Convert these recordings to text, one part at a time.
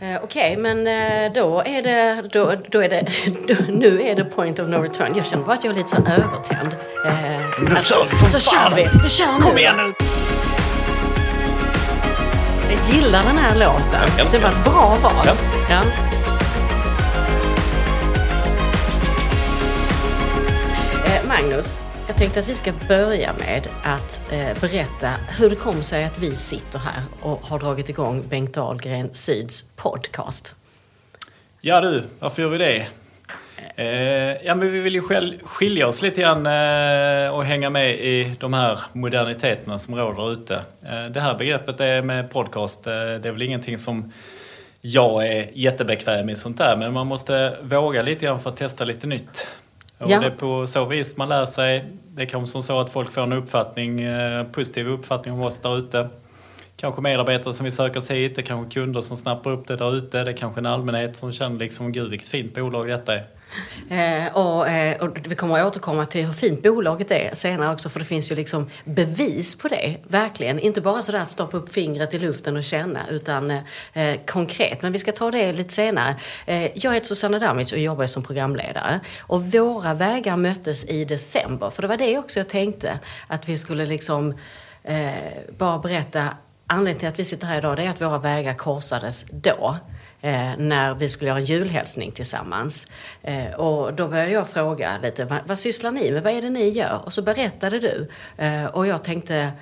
Eh, Okej, men eh, då är det, då, då är det, då, nu är det point of no return. Jag känner bara att jag är lite så övertänd. Eh, att- kör vi som så kör fan. vi, vi kör nu. Kom igen nu! Jag gillar den här låten. Det var ett bra val. Ja. Ja. Eh, Magnus, jag tänkte att vi ska börja med att eh, berätta hur det kom sig att vi sitter här och har dragit igång Bengt Dahlgren Syds podcast. Ja du, varför gör vi det? Eh, ja, men vi vill ju själv skilja oss lite grann eh, och hänga med i de här moderniteterna som råder ute. Eh, det här begreppet är med podcast, eh, det är väl ingenting som jag är jättebekväm i sånt där, men man måste våga lite grann för att testa lite nytt. Och Ja. det är på så vis man lär sig. Det är kanske som så att folk får en uppfattning, eh, positiv uppfattning om oss där ute. Kanske medarbetare som vill söka sig hit, det är kanske kunder som snappar upp det där ute, det är kanske en allmänhet som känner liksom, gud vilket fint bolag detta är. Eh, och, eh, och vi kommer att återkomma till hur fint bolaget är senare också för det finns ju liksom bevis på det, verkligen. Inte bara sådär att stoppa upp fingret i luften och känna utan eh, eh, konkret. Men vi ska ta det lite senare. Eh, jag heter Susanna Damic och jobbar som programledare. Och våra vägar möttes i december, för det var det också jag tänkte att vi skulle liksom eh, bara berätta Anledningen till att vi sitter här idag det är att våra vägar korsades då. Eh, när vi skulle göra en julhälsning tillsammans. Eh, och då började jag fråga lite, vad, vad sysslar ni med? Vad är det ni gör? Och så berättade du. Eh, och jag tänkte,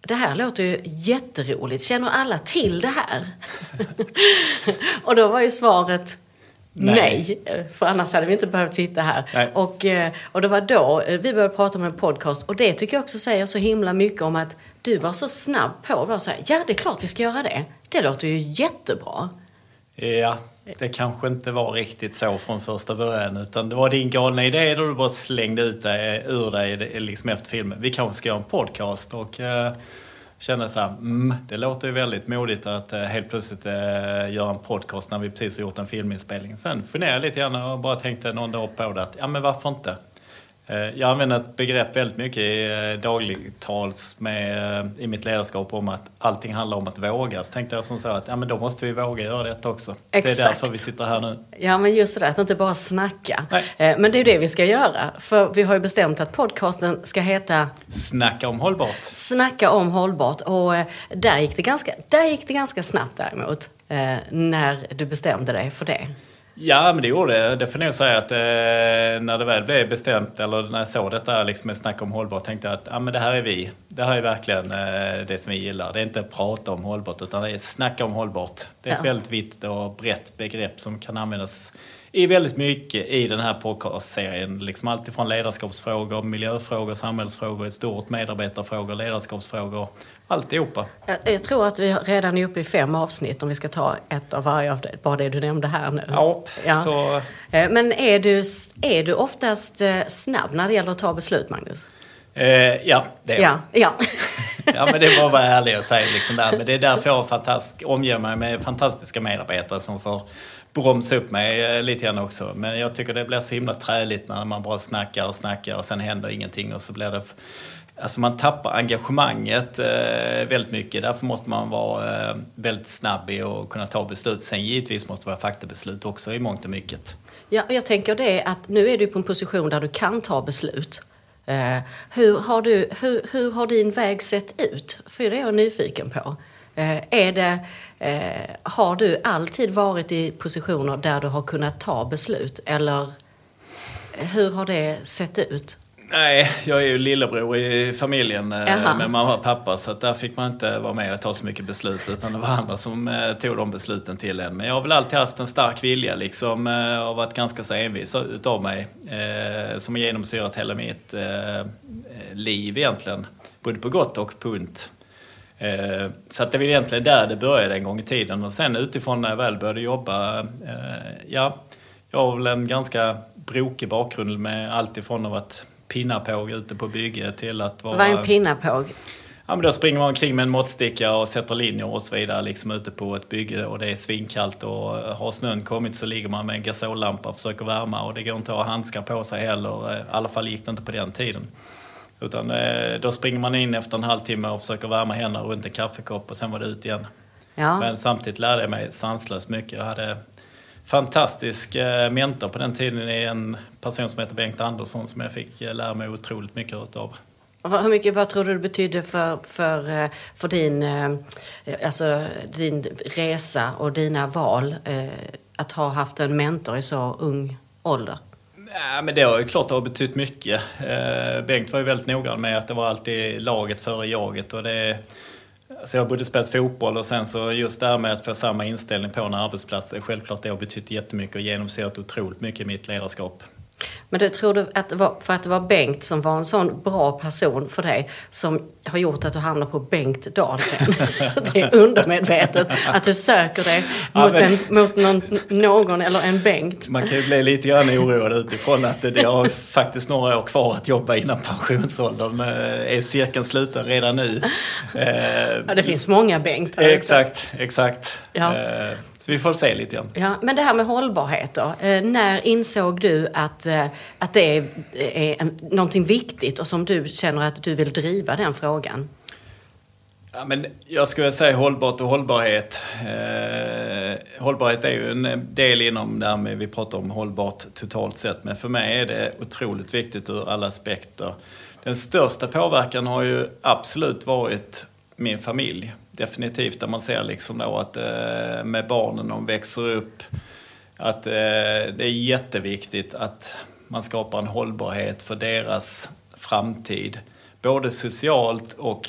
det här låter ju jätteroligt. Känner alla till det här? och då var ju svaret Nej. Nej. För annars hade vi inte behövt sitta här. Nej. Och, eh, och det var då eh, vi började prata om en podcast. Och det tycker jag också säger så himla mycket om att du var så snabb på att säga ja det är klart vi ska göra det. Det låter ju jättebra. Ja, det kanske inte var riktigt så från första början utan det var din galna idé då du bara slängde ut det eh, ur dig eh, liksom efter filmen. Vi kanske ska göra en podcast och eh, kände så här, mm, det låter ju väldigt modigt att eh, helt plötsligt eh, göra en podcast när vi precis har gjort en filminspelning. Sen funderade jag lite grann och bara tänkte någon dag på det att, ja men varför inte? Eh, Jag använder ett begrepp väldigt mycket i eh, dagligtals med, eh, i mitt ledarskap om att allting handlar om att våga. Så tänkte jag som så att ja, men då måste vi våga göra detta också. Det är Exakt. därför vi sitter här nu. Ja men just det där att inte bara snacka. Nej. Men det är det vi ska göra. För vi har ju bestämt att podcasten ska heta Snacka om hållbart. Snacka om hållbart. Och där gick det ganska, där gick det ganska snabbt däremot. När du bestämde dig för det. Ja, men det gjorde det. Det får jag nog säga att eh, när det väl blev bestämt, eller när jag såg detta liksom med snack om hållbart, tänkte jag att ja, men det här är vi. Det här är verkligen eh, det som vi gillar. Det är inte prata om hållbart, utan det är snacka om hållbart. Det är ett Ja. väldigt vitt och brett begrepp som kan användas i väldigt mycket i den här podcastserien. Liksom allt ifrån ledarskapsfrågor, miljöfrågor, samhällsfrågor, i stort, medarbetarfrågor, ledarskapsfrågor, alltihopa. Jag, jag tror att vi redan är uppe i fem avsnitt om vi ska ta ett av varje av det, bara det du nämnde här nu. Ja, Ja. så Eh, Men är du, är du oftast eh, snabb när det gäller att ta beslut, Magnus? eh, ja, det är jag. Ja, ja. Ja, men det var att vara ärlig och säga liksom där. Men det är därför jag omger mig med fantastiska medarbetare som får bromsa upp mig eh, lite grann också. Men jag tycker det blir så himla träligt när man bara snackar och snackar och sen händer ingenting och så blir det... Alltså man tappar engagemanget eh, väldigt mycket. Därför måste man vara eh, väldigt snabb i att kunna ta beslut. Sen givetvis måste det vara faktabeslut också i mångt och mycket. Ja, och jag tänker det att nu är du på en position där du kan ta beslut. Eh, hur, har du, hur, hur har din väg sett ut? För det är jag nyfiken på. Eh, är det, eh, har du alltid varit i positioner där du har kunnat ta beslut? Eller eh, hur har det sett ut? Nej, jag är ju lillebror i familjen Jaha. med mamma och pappa så där fick man inte vara med och ta så mycket beslut utan det var andra som tog de besluten till en. Men jag har väl alltid haft en stark vilja liksom och varit ganska så envis utav mig som har genomsyrat hela mitt liv egentligen. Både på gott och på ont. Eh, Så att det var egentligen där det började en gång i tiden och sen utifrån när jag väl började jobba, eh, ja, jag har väl en ganska brokig bakgrund med allt ifrån att varit pinnapåg ute på bygge till att vara... Vad är en pinnapåg? Ja, men då springer man omkring med en måttsticka och sätter linjer och så vidare liksom ute på ett bygge och det är svinkallt och har snön kommit så ligger man med en gasollampa och försöker värma och det går inte att ha handskar på sig heller. I alla fall gick det inte på den tiden. Utan eh, då springer man in efter en halvtimme och försöker värma händerna runt en kaffekopp och sen var det ut igen. Ja. Men samtidigt lärde jag mig sanslöst mycket. Jag hade fantastisk eh, mentor på den tiden i en person som heter Bengt Andersson som jag fick eh, lära mig otroligt mycket utav. Hur mycket, vad tror du det betydde för, för, för din, alltså, din resa och dina val att ha haft en mentor i så ung ålder? Ja, men det har ju klart det har betytt mycket. Eh, Bengt var ju väldigt noggrann med att det var alltid laget före jaget. Och det, alltså jag har både spelat fotboll och sen så just det här med att få samma inställning på en arbetsplats. Självklart det har betytt jättemycket och genomsyrat otroligt mycket i mitt ledarskap. Men du, tror du att det var för att det var Bengt som var en sån bra person för dig som har gjort att du hamnar på Bengt Dahlgren? det är undermedvetet att du söker dig Ja, mot, men- en, mot någon, någon eller en Bengt. Man kan ju bli lite grann oroad utifrån att det, jag har faktiskt några år kvar att jobba innan pensionsåldern. Men Är cirkeln sluten redan nu? Eh, Ja, det finns många Bengt. Exakt, exakt. Ja. Eh, Så vi får se lite grann. Ja, men det här med hållbarhet då. Eh, när insåg du att, eh, att det är, är en, någonting viktigt och som du känner att du vill driva den frågan? Ja, men jag skulle säga hållbart och hållbarhet. Eh, hållbarhet är ju en del inom det här med, vi pratar om hållbart totalt sett, men för mig är det otroligt viktigt ur alla aspekter. Den största påverkan har ju absolut varit min familj. Definitivt, där man ser liksom då att eh, med barnen, de växer upp, att eh, det är jätteviktigt att man skapar en hållbarhet för deras framtid. Både socialt och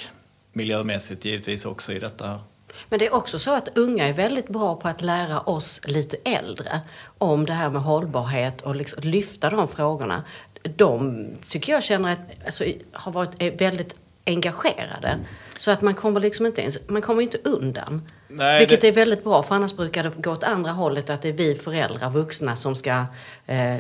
miljömässigt givetvis också i detta här. Men det är också så att unga är väldigt bra på att lära oss lite äldre om det här med hållbarhet och liksom lyfta de frågorna. De tycker jag känner att, alltså, har varit eh, väldigt engagerade. Så att man kommer liksom inte ens, man kommer inte undan. Nej, Vilket det- är väldigt bra, för annars brukar det gå åt andra hållet, att det är vi föräldrar, vuxna, som ska eh,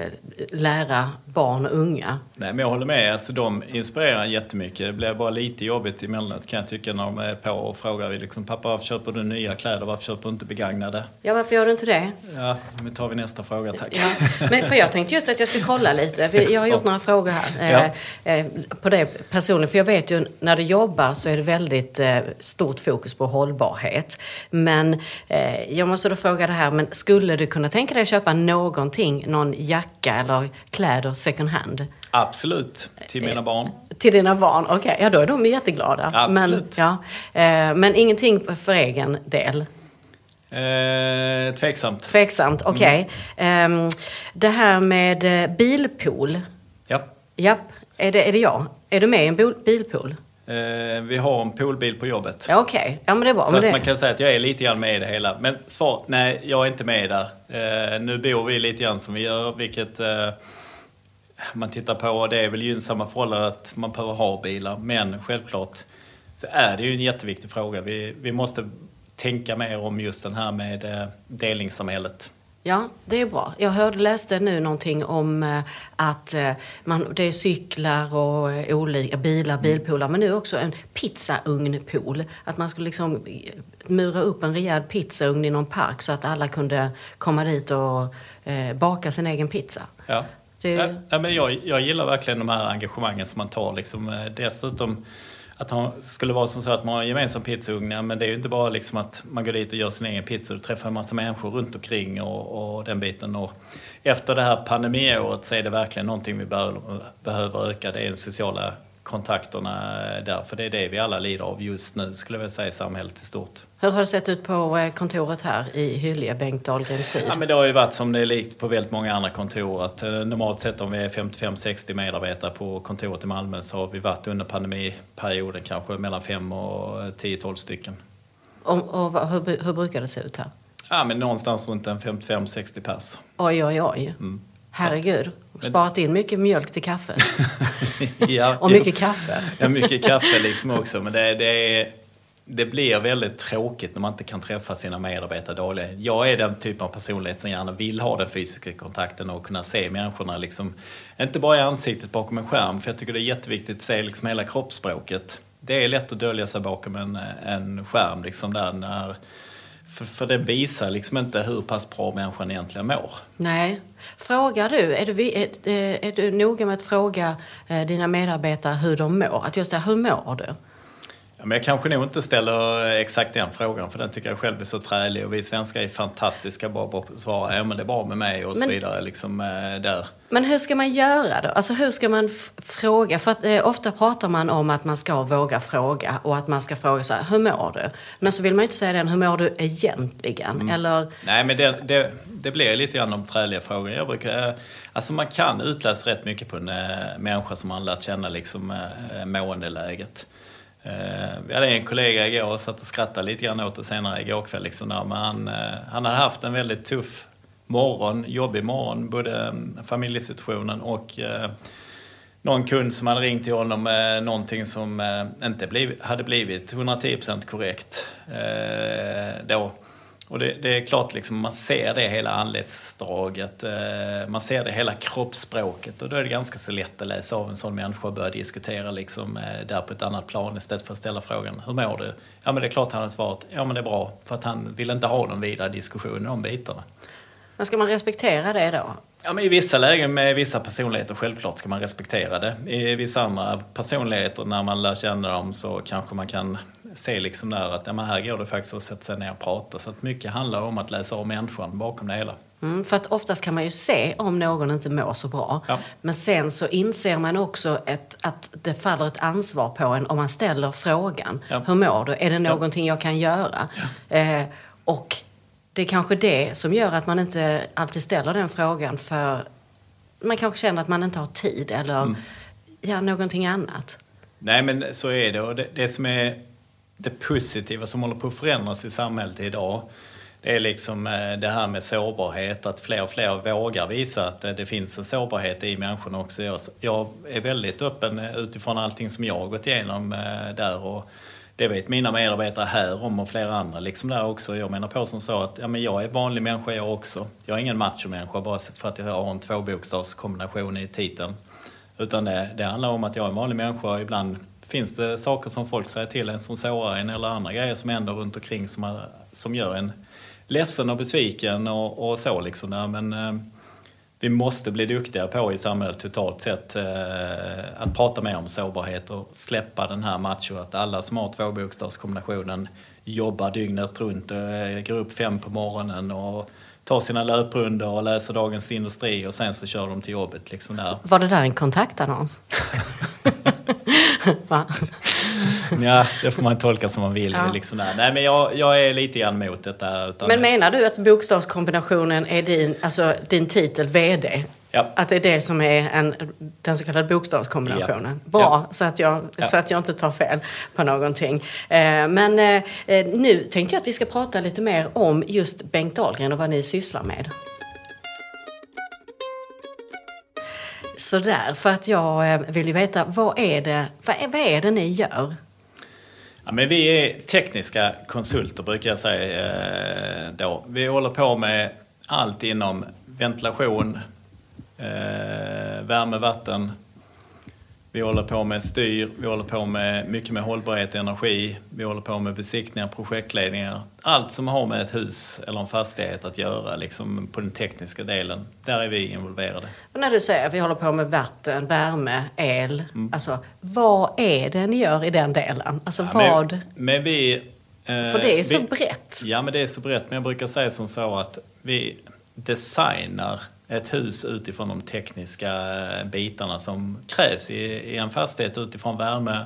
lära barn och unga. Nej, men jag håller med. Alltså, de inspirerar jättemycket. Det blir bara lite jobbigt emellanåt kan jag tycka när de är på och frågar liksom, pappa varför köper du nya kläder? Varför köper du inte begagnade? Ja, varför gör du inte det? Ja, nu tar vi nästa fråga tack. Ja, men för jag tänkte just att jag skulle kolla lite. Jag har gjort några frågor här Ja. eh, eh, på det personligen. För jag vet ju när du jobbar så är det väldigt eh, stort fokus på hållbarhet. Men eh, jag måste då fråga det här, men skulle du kunna tänka dig att köpa någonting, någon jacka eller kläder second hand? Absolut, till mina barn. Till dina barn? Okej, ja då är de jätteglada. Absolut. Men, ja, eh, men ingenting för egen del? Eh, tveksamt. Tveksamt, okej. Ehm, det här med eh, bilpool. Ja. Japp, är det, är det jag? Är du med i en bilpool? Eh, vi har en poolbil på jobbet. Okej. Ja, men det är bra. Så det, man kan säga att jag är lite grann med i det hela. Men svar, nej, jag är inte med där. Eh, nu bor vi lite grann som vi gör, vilket eh, man tittar på. Det är väl gynnsamma förhållanden att man behöver ha bilar. Men självklart så är det ju en jätteviktig fråga. Vi, vi måste tänka mer om just den här med delningssamhället. Ja, det är bra. Jag hörde, läste nu någonting om eh, att eh, man, det är cyklar och eh, olika bilar, bilpoolar, men nu också en pizzaugnpool. Att man skulle liksom mura upp en rejäl pizzaugn i någon park så att alla kunde komma dit och baka sin egen pizza. Ja. Det- Ja, men jag, jag gillar verkligen de här engagemangen som man tar. Liksom, eh, dessutom att det skulle vara som så att man har en gemensam pizzaugn, ja, men det är ju inte bara liksom att man går dit och gör sin egen pizza. Du träffar en massa människor runt omkring och, och den biten. Och efter det här pandemiåret så är det verkligen någonting vi behöver, behöver öka. Det är den sociala kontakterna där. För det är det vi alla lider av just nu, skulle jag vilja säga, i samhället i stort. Hur har det sett ut på eh, kontoret här i Hyllie, Bengt Dahlgren Syd? Ja, men det har ju varit som det är likt på väldigt många andra kontor. Att, eh, normalt sett om vi är 55-60 medarbetare på kontoret i Malmö så har vi varit under pandemiperioden kanske mellan 5 och 10-12 stycken. Och, och hur, hur brukar det se ut här? Ja, men någonstans runt en 55-60 pers. Oj, oj, oj. Mm. Herregud. Sparat in mycket mjölk till kaffe. ja, Och mycket kaffe. Ja, mycket kaffe liksom också. Men det, det, är, det blir väldigt tråkigt när man inte kan träffa sina medarbetare dagligen. Jag är den typen av personlighet som gärna vill ha den fysiska kontakten och kunna se människorna liksom, inte bara i ansiktet bakom en skärm, för jag tycker det är jätteviktigt att se liksom hela kroppsspråket. Det är lätt att dölja sig bakom en, en skärm liksom där när, för, för det visar liksom inte hur pass bra människan egentligen mår. Nej. Frågar du, är du, är, eh, är, du noga med att fråga eh, dina medarbetare hur de mår? Att just det, hur mår du? Ja, men jag kanske nog inte ställer exakt den frågan för den tycker jag själv är så trälig och vi svenskar är fantastiska bara på att svara ja men det är bra med mig och så Men- vidare liksom eh, där. Men hur ska man göra då? Alltså hur ska man fråga? För att eh, ofta pratar man om att man ska våga fråga och att man ska fråga så här, hur mår du? Men så vill man ju inte säga den, hur mår du egentligen? Eller, Nej, men det, det, det blir lite grann de träliga frågorna. Jag brukar, eh, alltså man kan utläsa rätt mycket på en eh, människa som man lärt känna liksom, eh, måendeläget. Eh, vi hade en kollega igår och satt och skrattade lite grann åt det senare igår kväll. Liksom där, men han, eh, han hade haft en väldigt tuff morgon, jobbig morgon, både mm, familjesituationen och eh, någon kund som hade ringt till honom med någonting som inte bliv, hade blivit 110% korrekt eh, då. Och det, det är klart, liksom, man ser det hela anletsdraget, eh, man ser det hela kroppsspråket och då är det ganska så lätt att läsa av en sån människa och börja diskutera liksom, eh, där på ett annat plan istället för att ställa frågan Hur mår du? Ja men det är klart han har svarat Ja men det är bra, för att han vill inte ha någon vidare diskussion om bitarna. men ska man respektera det då? Ja, men I vissa lägen med vissa personligheter, självklart ska man respektera det. I vissa andra personligheter, när man lär känna dem, så kanske man kan se liksom där att ja, men här går det faktiskt att sätta sig ner och prata. Så att mycket handlar om att läsa av människan bakom det hela. Mm, för att oftast kan man ju se om någon inte mår så bra. Ja. Men sen så inser man också ett, att det faller ett ansvar på en om man ställer frågan. Ja. Hur mår du? Är det någonting jag kan göra? Eh, och det är kanske det som gör att man inte alltid ställer den frågan för man kanske känner att man inte har tid eller Mm. ja, någonting annat. Nej, men så är det. Och det, det som är det positiva som håller på att förändras i samhället idag, det är liksom eh, det här med sårbarhet, att fler och fler vågar visa att eh, det finns en sårbarhet i människorna också. Jag, är väldigt öppen eh, utifrån allting som jag har gått igenom där och det vet mina medarbetare här om och flera andra liksom där också. Jag menar på som så att ja, men jag är vanlig människa jag också. Jag är ingen machomänniska bara för att jag har en tvåbokstavskombination i titeln. Utan det, det handlar om att jag är en vanlig människa och ibland finns det saker som folk säger till en som sårar en eller andra grejer som händer runt omkring som, är- som gör en ledsen och besviken och, och så liksom. Där. Men eh, vi måste bli duktiga på i samhället totalt sett eh, att prata mer om sårbarhet och släppa den här macho att alla som har tvåbokstavskombinationen jobbar dygnet runt, eh, går upp fem på morgonen och tar sina löprundor och läser Dagens Industri och sen så kör de till jobbet liksom där. Var det där en kontaktannons? Va? Ja, det får man tolka som man vill. Ja. Liksom. Nej, men jag, jag är lite grann emot detta. Utan, Men menar du att bokstavskombinationen är din, alltså din titel VD? Ja. Att det är det som är en, den så kallade bokstavskombinationen? Ja. Bra, Ja. Så, att jag, Ja. så att jag inte tar fel på någonting. Eh, men eh, eh, nu tänkte jag att vi ska prata lite mer om just Bengt Dahlgren och vad ni sysslar med. Sådär, för att jag eh, vill ju veta vad är det, vad är, vad är det ni gör? Ja, men vi är tekniska konsulter brukar jag säga eh, då. Vi håller på med allt inom ventilation, eh, värme, vatten. Vi håller på med styr, vi håller på med mycket med hållbarhet, energi. Vi håller på med besiktningar, projektledningar. Allt som har med ett hus eller en fastighet att göra liksom på den tekniska delen. Där är vi involverade. Och när du säger att vi håller på med vatten, värme, el. Mm. Alltså, vad är det ni gör i den delen? Alltså Ja, men- vad? Men vi... eh, För det är så vi, brett. Ja, men det är så brett. Men jag brukar säga som så att vi designar ett hus utifrån de tekniska eh, bitarna som krävs i, i en fastighet utifrån värme,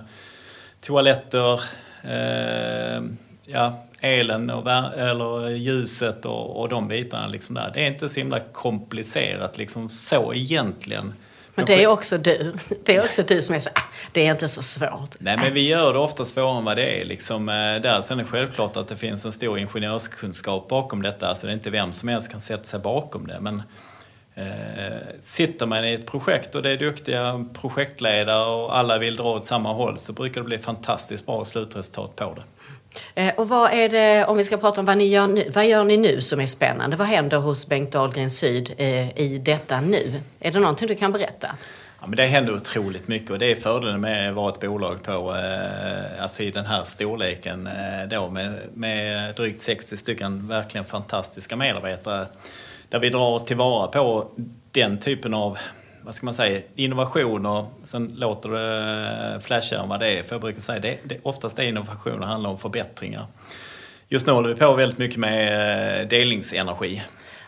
toaletter, eh, ja, elen och eller ljuset och, och de bitarna. Liksom där. Det är inte så himla komplicerat liksom så egentligen. Men det är också du. Det är också du som är så, ah, det är inte så svårt. Nej, men vi gör det ofta svårare än vad det är. Liksom, eh, där. Sen är det självklart att det finns en stor ingenjörskunskap bakom detta. Alltså det är inte vem som helst kan sätta sig bakom det. Men sitter man i ett projekt och det är duktiga projektledare och alla vill dra åt samma håll så brukar det bli fantastiskt bra slutresultat på det. Eh, och vad är det, om vi ska prata om vad ni gör nu, vad gör ni nu som är spännande? Vad händer hos Bengt Dahlgren Syd eh, i detta nu? Är det någonting du kan berätta? Ja, men det händer otroligt mycket och det är fördelen med att vara ett bolag på, eh, alltså i den här storleken eh, då med, med drygt 60 stycken verkligen fantastiska medarbetare. Där vi drar tillvara på den typen av vad ska man säga, innovationer, sen låter det flashigare än vad det är. För jag brukar säga det, det oftast är innovationer handlar om förbättringar. Just nu håller vi på väldigt mycket med delningsenergi.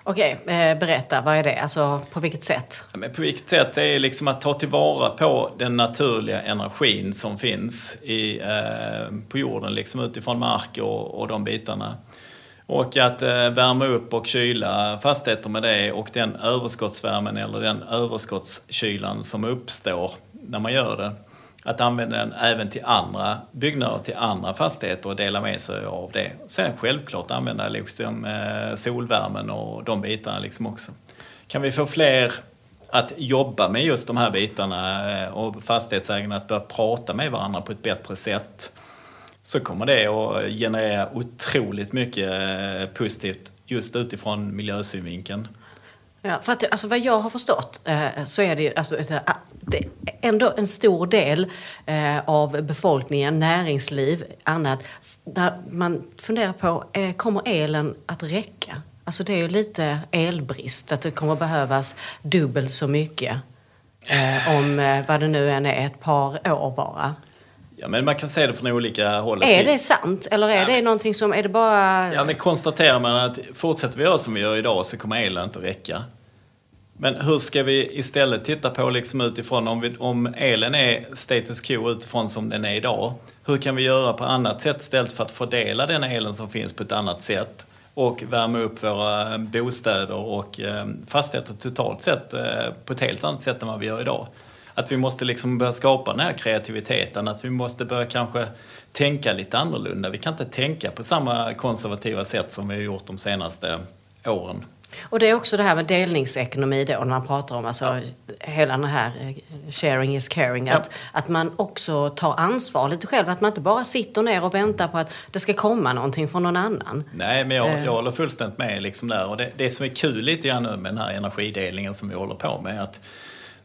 Okej, eh, berätta, vad är det? Alltså på vilket sätt? Ja, på vilket sätt? Det är liksom att ta tillvara på den naturliga energin som finns i, eh, på jorden, liksom utifrån mark och, och de bitarna. Och att eh, värma upp och kyla fastigheter med det och den överskottsvärmen eller den överskottskylan som uppstår när man gör det. Att använda den även till andra byggnader, till andra fastigheter och dela med sig av det. Sen självklart använda liksom, eh, solvärmen och de bitarna liksom också. Kan vi få fler att jobba med just de här bitarna eh, och fastighetsägarna att börja prata med varandra på ett bättre sätt så kommer det att generera otroligt mycket eh, positivt just utifrån miljösynvinkeln. Ja, för att, alltså, vad jag har förstått eh, så är det ju alltså, eh, det är ändå en stor del eh, av befolkningen, näringsliv, annat, där man funderar på, eh, kommer elen att räcka? Alltså det är ju lite elbrist, att det kommer behövas dubbelt så mycket eh, om vad det nu än är, ett par år bara. Ja, men man kan se det från olika håll. Är det sant? Eller är ja. det någonting som, är det bara... Ja, men konstaterar man att fortsätter vi göra som vi gör idag så kommer elen inte att räcka. Men hur ska vi istället titta på liksom utifrån om, vi, om elen är status quo utifrån som den är idag. Hur kan vi göra på annat sätt istället för att fördela den elen som finns på ett annat sätt och värma upp våra bostäder och eh, fastigheter totalt sett eh, på ett helt annat sätt än vad vi gör idag. Att vi måste liksom börja skapa den här kreativiteten, att vi måste börja kanske tänka lite annorlunda. Vi kan inte tänka på samma konservativa sätt som vi har gjort de senaste åren. Och det är också det här med delningsekonomi då när man pratar om alltså ja. hela den här eh, sharing is caring. Att, ja. att man också tar ansvar lite själv. Att man inte bara sitter ner och väntar på att det ska komma någonting från någon annan. Nej, men jag, eh. jag håller fullständigt med liksom där. Och det, det som är kul lite grann nu med den här energidelningen som vi håller på med. Att,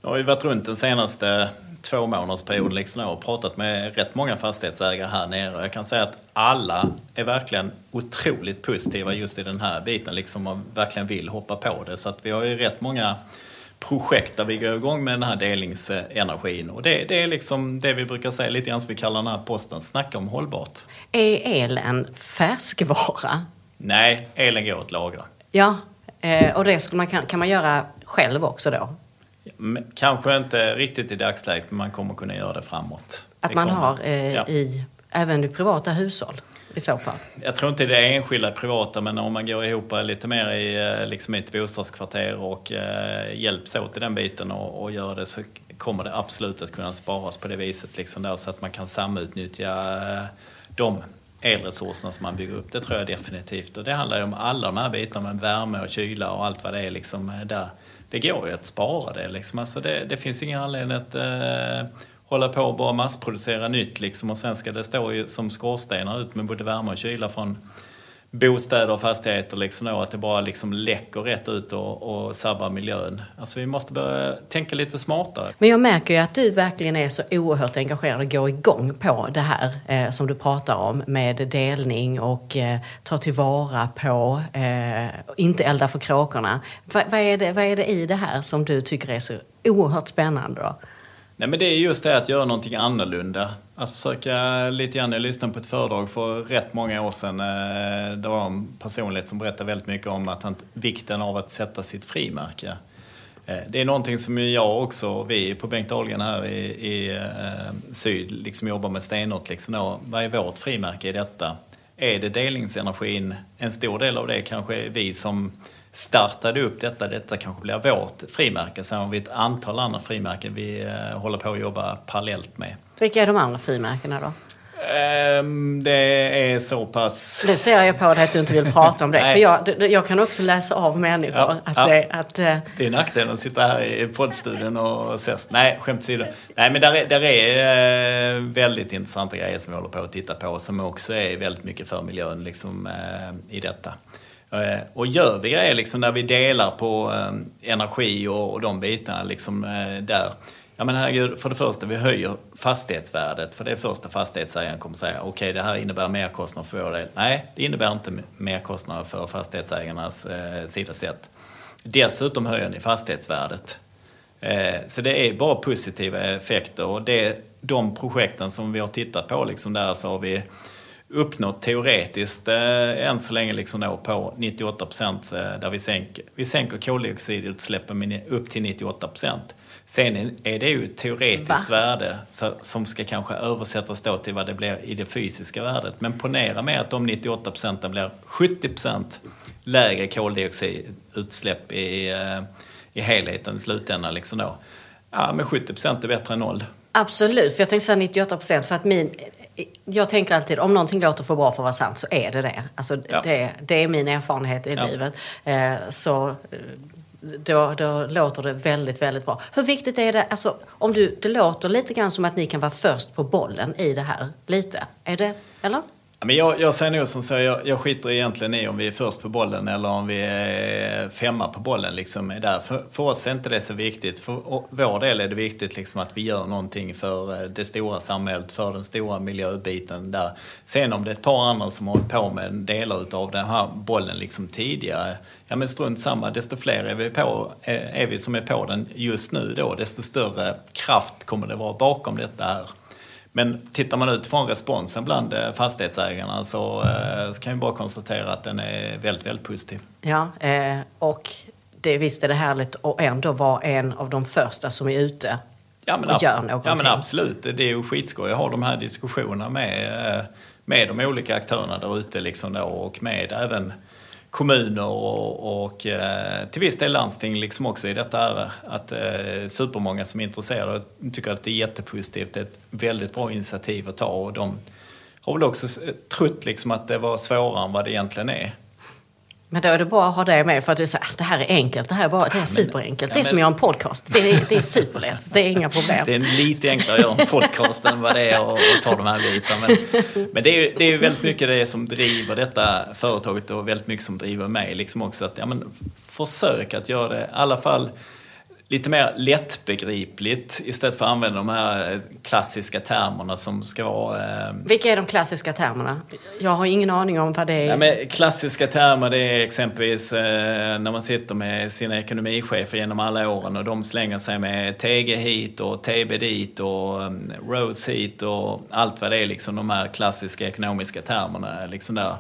nu har vi varit runt den senaste två månaders liksom och pratat med rätt många fastighetsägare här nere. Jag kan säga att alla är verkligen otroligt positiva just i den här biten liksom och verkligen vill hoppa på det. Så att vi har ju rätt många projekt där vi går igång med den här delningsenergin. Och det, det är liksom det vi brukar säga lite grann som vi kallar den här posten, snacka om hållbart. Är elen färskvara? Nej, elen går att lagra. Ja, eh, och det skulle man, kan man göra själv också då? Kanske inte riktigt i dagsläget, men man kommer kunna göra det framåt. Att det man har eh, ja. i, även i privata hushåll? i så fall? Jag tror inte det är enskilda privata men om man går ihop lite mer i eh, liksom ett bostadskvarter och eh, hjälps åt i den biten och, och gör det så kommer det absolut att kunna sparas på det viset liksom där, så att man kan samutnyttja eh, de elresurserna som man bygger upp. Det tror jag definitivt. Och det handlar ju om alla de här bitarna med värme och kyla och allt vad det är liksom eh, där det går ju att spara det. Liksom. Alltså det, det finns ingen anledning att eh, hålla på och bara massproducera nytt liksom, och sen ska det stå som skorstenar ut med både värme och kyla från bostäder och fastigheter liksom då, att det bara liksom läcker rätt ut och, och sabbar miljön. Alltså vi måste börja tänka lite smartare. Men jag märker ju att du verkligen är så oerhört engagerad och går igång på det här eh, som du pratar om med delning och eh, ta tillvara på, eh, inte elda för kråkorna. Va, vad, är det, vad är det i det här som du tycker är så oerhört spännande då? Nej men det är just det att göra någonting annorlunda. Att försöka lite grann, jag lyssnade på ett föredrag för rätt många år sedan. Eh, det var en personlighet som berättade väldigt mycket om att han, vikten av att sätta sitt frimärke. Eh, det är någonting som jag också, vi på Bengt Ahlgren här i, i eh, Syd, liksom jobbar med stenhårt. Liksom, vad är vårt frimärke i detta? Är det delningsenergin? En stor del av det kanske är vi som startade upp detta. Detta kanske blir vårt frimärke. Sen har vi ett antal andra frimärken vi håller på att jobba parallellt med. Vilka är de andra frimärkena då? Um, det är så pass... Nu ser jag på dig att du inte vill prata om det. för jag, jag kan också läsa av människor ja, att, ja. Det, att... Uh... Det är nackdelen att sitta här i poddstudion och ses. Nej, skämt åsido. Nej, men där är, där är uh, väldigt intressanta grejer som vi håller på att titta på som också är väldigt mycket för miljön liksom, uh, i detta. Eh, och gör vi grejer liksom där vi delar på eh, energi och, de bitarna liksom eh, där. Ja men herregud, för det första vi höjer fastighetsvärdet. För det är första fastighetsägaren kommer säga okej okay, det här innebär merkostnader för vår del. Nej, det innebär inte merkostnader för fastighetsägarnas eh, sida sett. Dessutom höjer ni fastighetsvärdet. Eh, så det är bara positiva effekter och det, de projekten som vi har tittat på liksom där så har vi uppnått teoretiskt eh, än så länge liksom då på 98 procent eh, där vi sänker, vi sänker koldioxidutsläppen upp till 98 procent. Sen är det ju ett teoretiskt Va? värde så, som ska kanske översättas då till vad det blir i det fysiska värdet. Men ponera med att de 98 procenten blir 70 procent lägre koldioxidutsläpp i, eh, i helheten i slutändan. Liksom då. Ja, men 70 procent är bättre än noll. Absolut, för jag tänkte säga 98 procent för att min... Jag tänker alltid om någonting låter för bra för att vara sant så är det det. Alltså, ja. det, det är min erfarenhet i ja. livet. Eh, så eh, då, då låter det väldigt, väldigt bra. Hur viktigt är det, alltså, om du, det låter lite grann som att ni kan vara först på bollen i det här, lite. Är det, eller? Men jag, jag säger nog som så, jag, jag skiter egentligen i om vi är först på bollen eller om vi är femma på bollen. Liksom, där. För, för oss är inte det så viktigt. För vår del är det viktigt liksom, att vi gör någonting för eh, det stora samhället, för den stora miljöbiten där. Sen om det är ett par andra som har hållit på med delar av den här bollen liksom tidigare, ja men strunt samma. Desto fler är vi, på, eh, är vi som är på den just nu då, desto större kraft kommer det vara bakom detta här. Men tittar man utifrån responsen bland eh, fastighetsägarna så, eh, så kan vi bara konstatera att den är väldigt, väldigt positiv. Ja, eh, och det, visst är det härligt att ändå vara en av de första som är ute ja, men och gör någonting. Ja men absolut, det är ju skitskoj att ha de här diskussionerna med, med de olika aktörerna där ute liksom då, och med även kommuner och, och eh, till viss del landsting liksom också i detta är att eh, supermånga som är intresserade tycker att det är jättepositivt. Det är ett väldigt bra initiativ att ta och de har väl också trott liksom att det var svårare än vad det egentligen är. Men då är det bra att ha det med för att du säger att ah, det här är enkelt, det här är, bara, det är superenkelt. Ja, det är som att göra en podcast. Det är, det är superlätt, det är inga problem. Det är lite enklare att göra en podcast än vad det är att, ta de här bitarna. Men, men det, är ju, det är väldigt mycket det som driver detta företaget och väldigt mycket som driver mig liksom också. Att ja, men, försök att göra det i alla fall lite mer lättbegripligt istället för att använda de här klassiska termerna som ska vara... Eh... Vilka är de klassiska termerna? Jag har ingen aning om vad det är. Ja, men klassiska termer det är exempelvis eh, när man sitter med sina ekonomichefer genom alla åren och de slänger sig med TG hit och TB dit och um, Rose hit och allt vad det är, liksom de här klassiska ekonomiska termerna. Liksom där.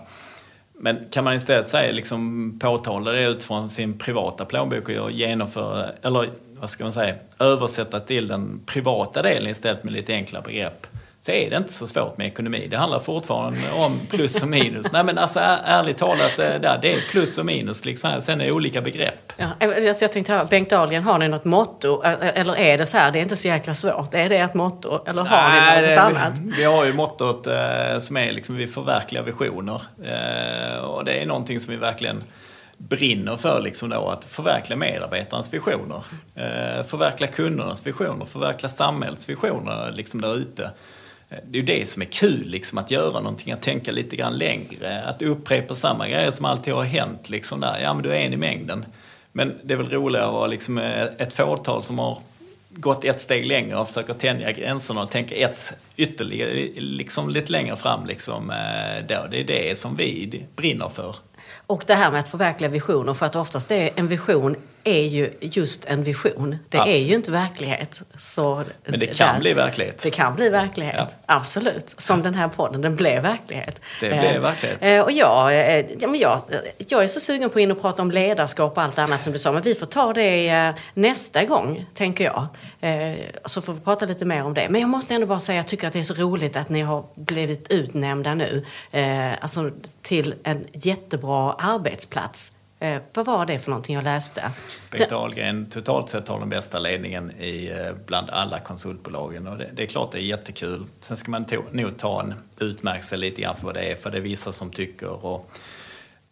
Men kan man istället säga, liksom, påtala det utifrån sin privata plånbok och genomföra, eller vad ska man säga, översätta till den privata delen istället med lite enkla begrepp? Så är det inte så svårt med ekonomi. Det handlar fortfarande om plus och minus. Nej men alltså ärligt talat, det är plus och minus. Liksom. Sen är det olika begrepp. Ja, alltså jag tänkte höra, Bengt Dahlgren, har ni något motto? Eller är det så här, det är inte så jäkla svårt? Är det ett motto? Eller har Nej, ni något det, annat? Vi, vi har ju mottot eh, som är liksom, vi förverkligar visioner. Eh, och det är någonting som vi verkligen brinner för liksom då, att förverkliga medarbetarnas visioner. Eh, förverkliga kundernas visioner, förverkliga samhällets visioner liksom där ute. Det är ju det som är kul, liksom, att göra någonting, att tänka lite grann längre. Att upprepa samma grejer som alltid har hänt. Liksom där. Ja, men du är en i mängden. Men det är väl roligare att vara liksom eh, ett fåtal som har gått ett steg längre och försöker tänja gränserna och tänka ett ytterligare, liksom lite längre fram. Liksom, eh, då. Det är det som vi brinner för. Och det här med att förverkliga visioner, för att oftast är en vision är ju just en vision. Det Absolut. är ju inte verklighet. Så Men det kan där, bli verklighet. Det kan bli verklighet, ja. absolut. Som ja. den här podden, den blev verklighet. Det blev eh, verklighet. Eh, och jag, eh, ja, men jag, jag är så sugen på att in och prata om ledarskap och allt annat som du sa. Men vi får ta det eh, nästa gång, tänker jag. Eh, så får vi prata lite mer om det. Men jag måste ändå bara säga, jag tycker att det är så roligt att ni har blivit utnämnda nu. Eh, alltså till en jättebra arbetsplats Eh, vad var det för någonting jag läste? Bengt Ahlgren totalt sett har den bästa ledningen i, eh, bland alla konsultbolagen och det, det är klart det är jättekul. Sen ska man to, nog ta en utmärkelse lite grann för vad det är, för det är vissa som tycker och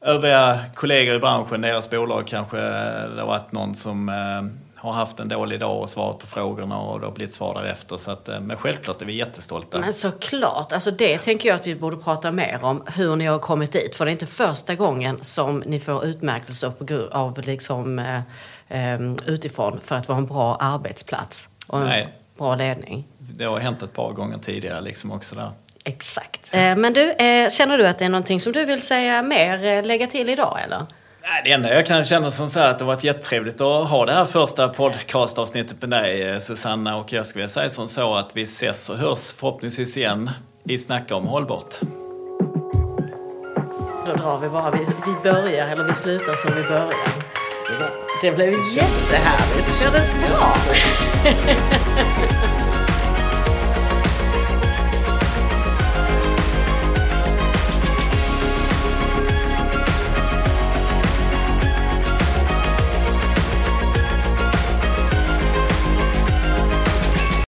övriga kollegor i branschen, deras bolag kanske eh, det har varit någon som eh, har haft en dålig dag och svarat på frågorna och det har blivit svar därefter. Så att, eh, men självklart är vi jättestolta. Men såklart, alltså det tänker jag att vi borde prata mer om, hur ni har kommit dit. För det är inte första gången som ni får utmärkelser på, av liksom, eh, ehm, utifrån för att vara en bra arbetsplats och en Nej. bra ledning. Det har hänt ett par gånger tidigare liksom också där. Exakt. Eh, men du, känner du att det är någonting som du vill säga mer, lägga till idag eller? Det enda jag kan känna som så här att det har varit jättetrevligt att ha det här första podcastavsnittet med dig eh, Susanna och jag skulle säga som så att vi ses och hörs förhoppningsvis igen i Snacka om hållbart. Då drar vi bara, vi, vi börjar eller vi slutar som vi börjar. Det blev jättehärligt, det kändes bra.